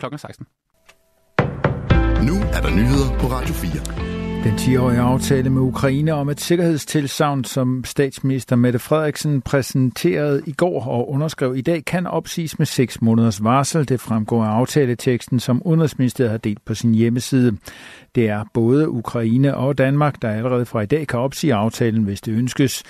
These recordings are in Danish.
kl. 16. Nu er der nyheder på Radio 4. Den 10-årige aftale med Ukraine om et sikkerhedstilsavn, som statsminister Mette Frederiksen præsenterede i går og underskrev i dag, kan opsiges med 6 måneders varsel. Det fremgår af aftaleteksten, som Udenrigsministeriet har delt på sin hjemmeside. Det er både Ukraine og Danmark, der allerede fra i dag kan opsige aftalen, hvis det ønskes.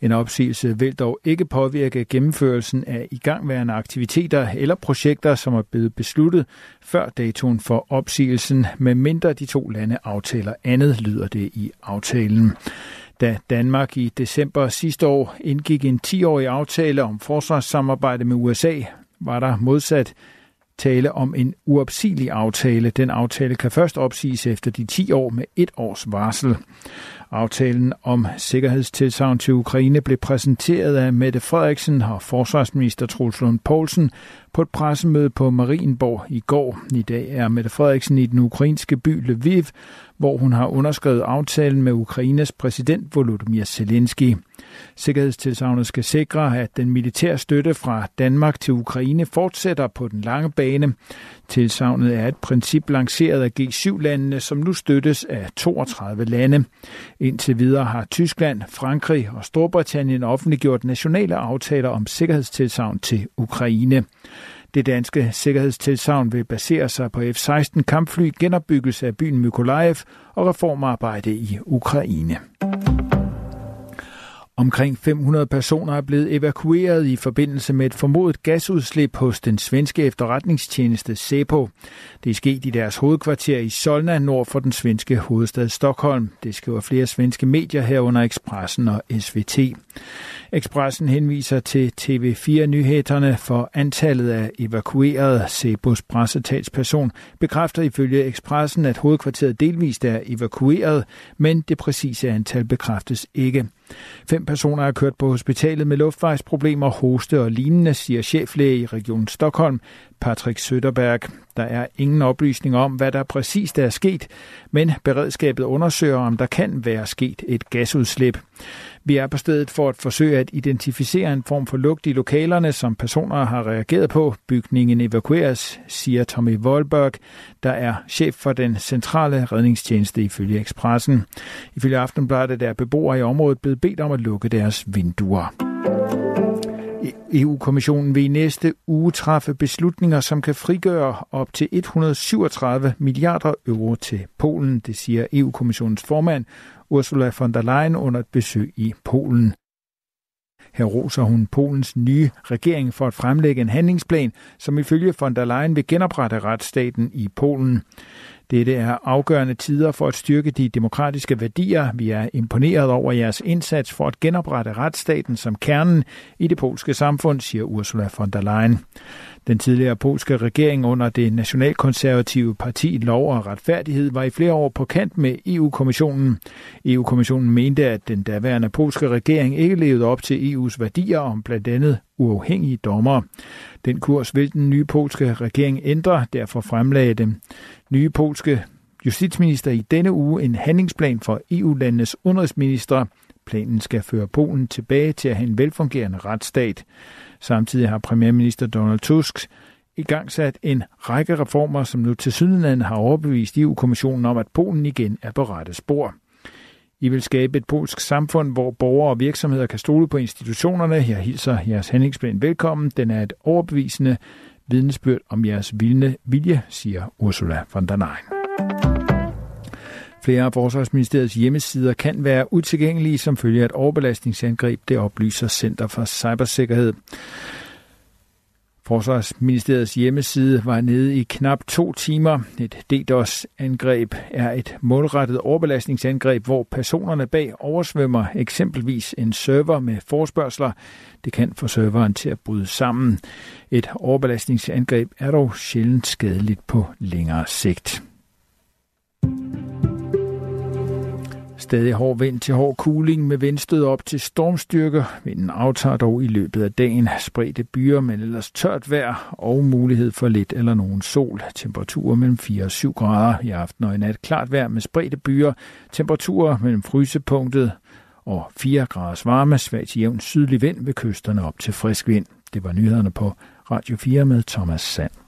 En opsigelse vil dog ikke påvirke gennemførelsen af igangværende aktiviteter eller projekter, som er blevet besluttet før datoen for opsigelsen, medmindre de to lande aftaler andet, lyder det i aftalen. Da Danmark i december sidste år indgik en 10-årig aftale om forsvarssamarbejde med USA, var der modsat tale om en uopsigelig aftale. Den aftale kan først opsiges efter de 10 år med et års varsel. Aftalen om sikkerhedstilsavn til Ukraine blev præsenteret af Mette Frederiksen og forsvarsminister Troels Lund Poulsen på et pressemøde på Marienborg i går. I dag er Mette Frederiksen i den ukrainske by Lviv, hvor hun har underskrevet aftalen med Ukraines præsident Volodymyr Zelensky. Sikkerhedstilsavnet skal sikre, at den militære støtte fra Danmark til Ukraine fortsætter på den lange bane. Tilsavnet er et princip lanceret af G7-landene, som nu støttes af 32 lande. Indtil videre har Tyskland, Frankrig og Storbritannien offentliggjort nationale aftaler om sikkerhedstilsavn til Ukraine. Det danske sikkerhedstilsavn vil basere sig på F-16 kampfly, genopbyggelse af byen Mykolaiv og reformarbejde i Ukraine. Omkring 500 personer er blevet evakueret i forbindelse med et formodet gasudslip hos den svenske efterretningstjeneste SEPO. Det er sket i deres hovedkvarter i Solna nord for den svenske hovedstad Stockholm. Det skriver flere svenske medier herunder Expressen og SVT. Expressen henviser til TV4-nyhederne for antallet af evakuerede. Sebos pressetalsperson bekræfter ifølge Expressen, at hovedkvarteret delvist er evakueret, men det præcise antal bekræftes ikke. Fem personer er kørt på hospitalet med luftvejsproblemer, hoste og lignende, siger cheflæge i Region Stockholm, Patrick Søderberg. Der er ingen oplysning om, hvad der præcist er sket, men beredskabet undersøger, om der kan være sket et gasudslip. Vi er på stedet for at forsøge at identificere en form for lugt i lokalerne, som personer har reageret på. Bygningen evakueres, siger Tommy Wolberg, der er chef for den centrale redningstjeneste ifølge Expressen. Ifølge Aftenbladet er beboere i området blevet bedt om at lukke deres vinduer. E EU-kommissionen vil i næste uge træffe beslutninger, som kan frigøre op til 137 milliarder euro til Polen, det siger EU-kommissionens formand Ursula von der Leyen under et besøg i Polen. Her roser hun Polens nye regering for at fremlægge en handlingsplan, som ifølge von der Leyen vil genoprette retsstaten i Polen. Dette er afgørende tider for at styrke de demokratiske værdier. Vi er imponeret over jeres indsats for at genoprette retsstaten som kernen i det polske samfund, siger Ursula von der Leyen. Den tidligere polske regering under det nationalkonservative parti Lov og Retfærdighed var i flere år på kant med EU-kommissionen. EU-kommissionen mente, at den daværende polske regering ikke levede op til EU's værdier om blandt andet uafhængige dommere. Den kurs vil den nye polske regering ændre, derfor fremlagde den nye polske justitsminister i denne uge en handlingsplan for EU-landenes udenrigsminister. Planen skal føre Polen tilbage til at have en velfungerende retsstat. Samtidig har premierminister Donald Tusk i gang sat en række reformer, som nu til sydenland har overbevist EU-kommissionen om, at Polen igen er på rette spor. I vil skabe et polsk samfund, hvor borgere og virksomheder kan stole på institutionerne. Jeg hilser jeres handlingsplan velkommen. Den er et overbevisende vidnesbyrd om jeres vilde vilje, siger Ursula von der Leyen. Flere af Forsvarsministeriets hjemmesider kan være utilgængelige som følge af et overbelastningsangreb, det oplyser Center for Cybersikkerhed. Forsvarsministeriets hjemmeside var nede i knap to timer. Et DDoS-angreb er et målrettet overbelastningsangreb, hvor personerne bag oversvømmer eksempelvis en server med forspørgseler. Det kan få serveren til at bryde sammen. Et overbelastningsangreb er dog sjældent skadeligt på længere sigt. Stadig hård vind til hård kuling med vindstød op til stormstyrker. Vinden aftager dog i løbet af dagen. Spredte byer, men ellers tørt vejr og mulighed for lidt eller nogen sol. Temperaturer mellem 4 og 7 grader i aften og i nat. Klart vejr med spredte byer. Temperaturer mellem frysepunktet og 4 graders varme. Svag til jævn sydlig vind ved kysterne op til frisk vind. Det var nyhederne på Radio 4 med Thomas Sand.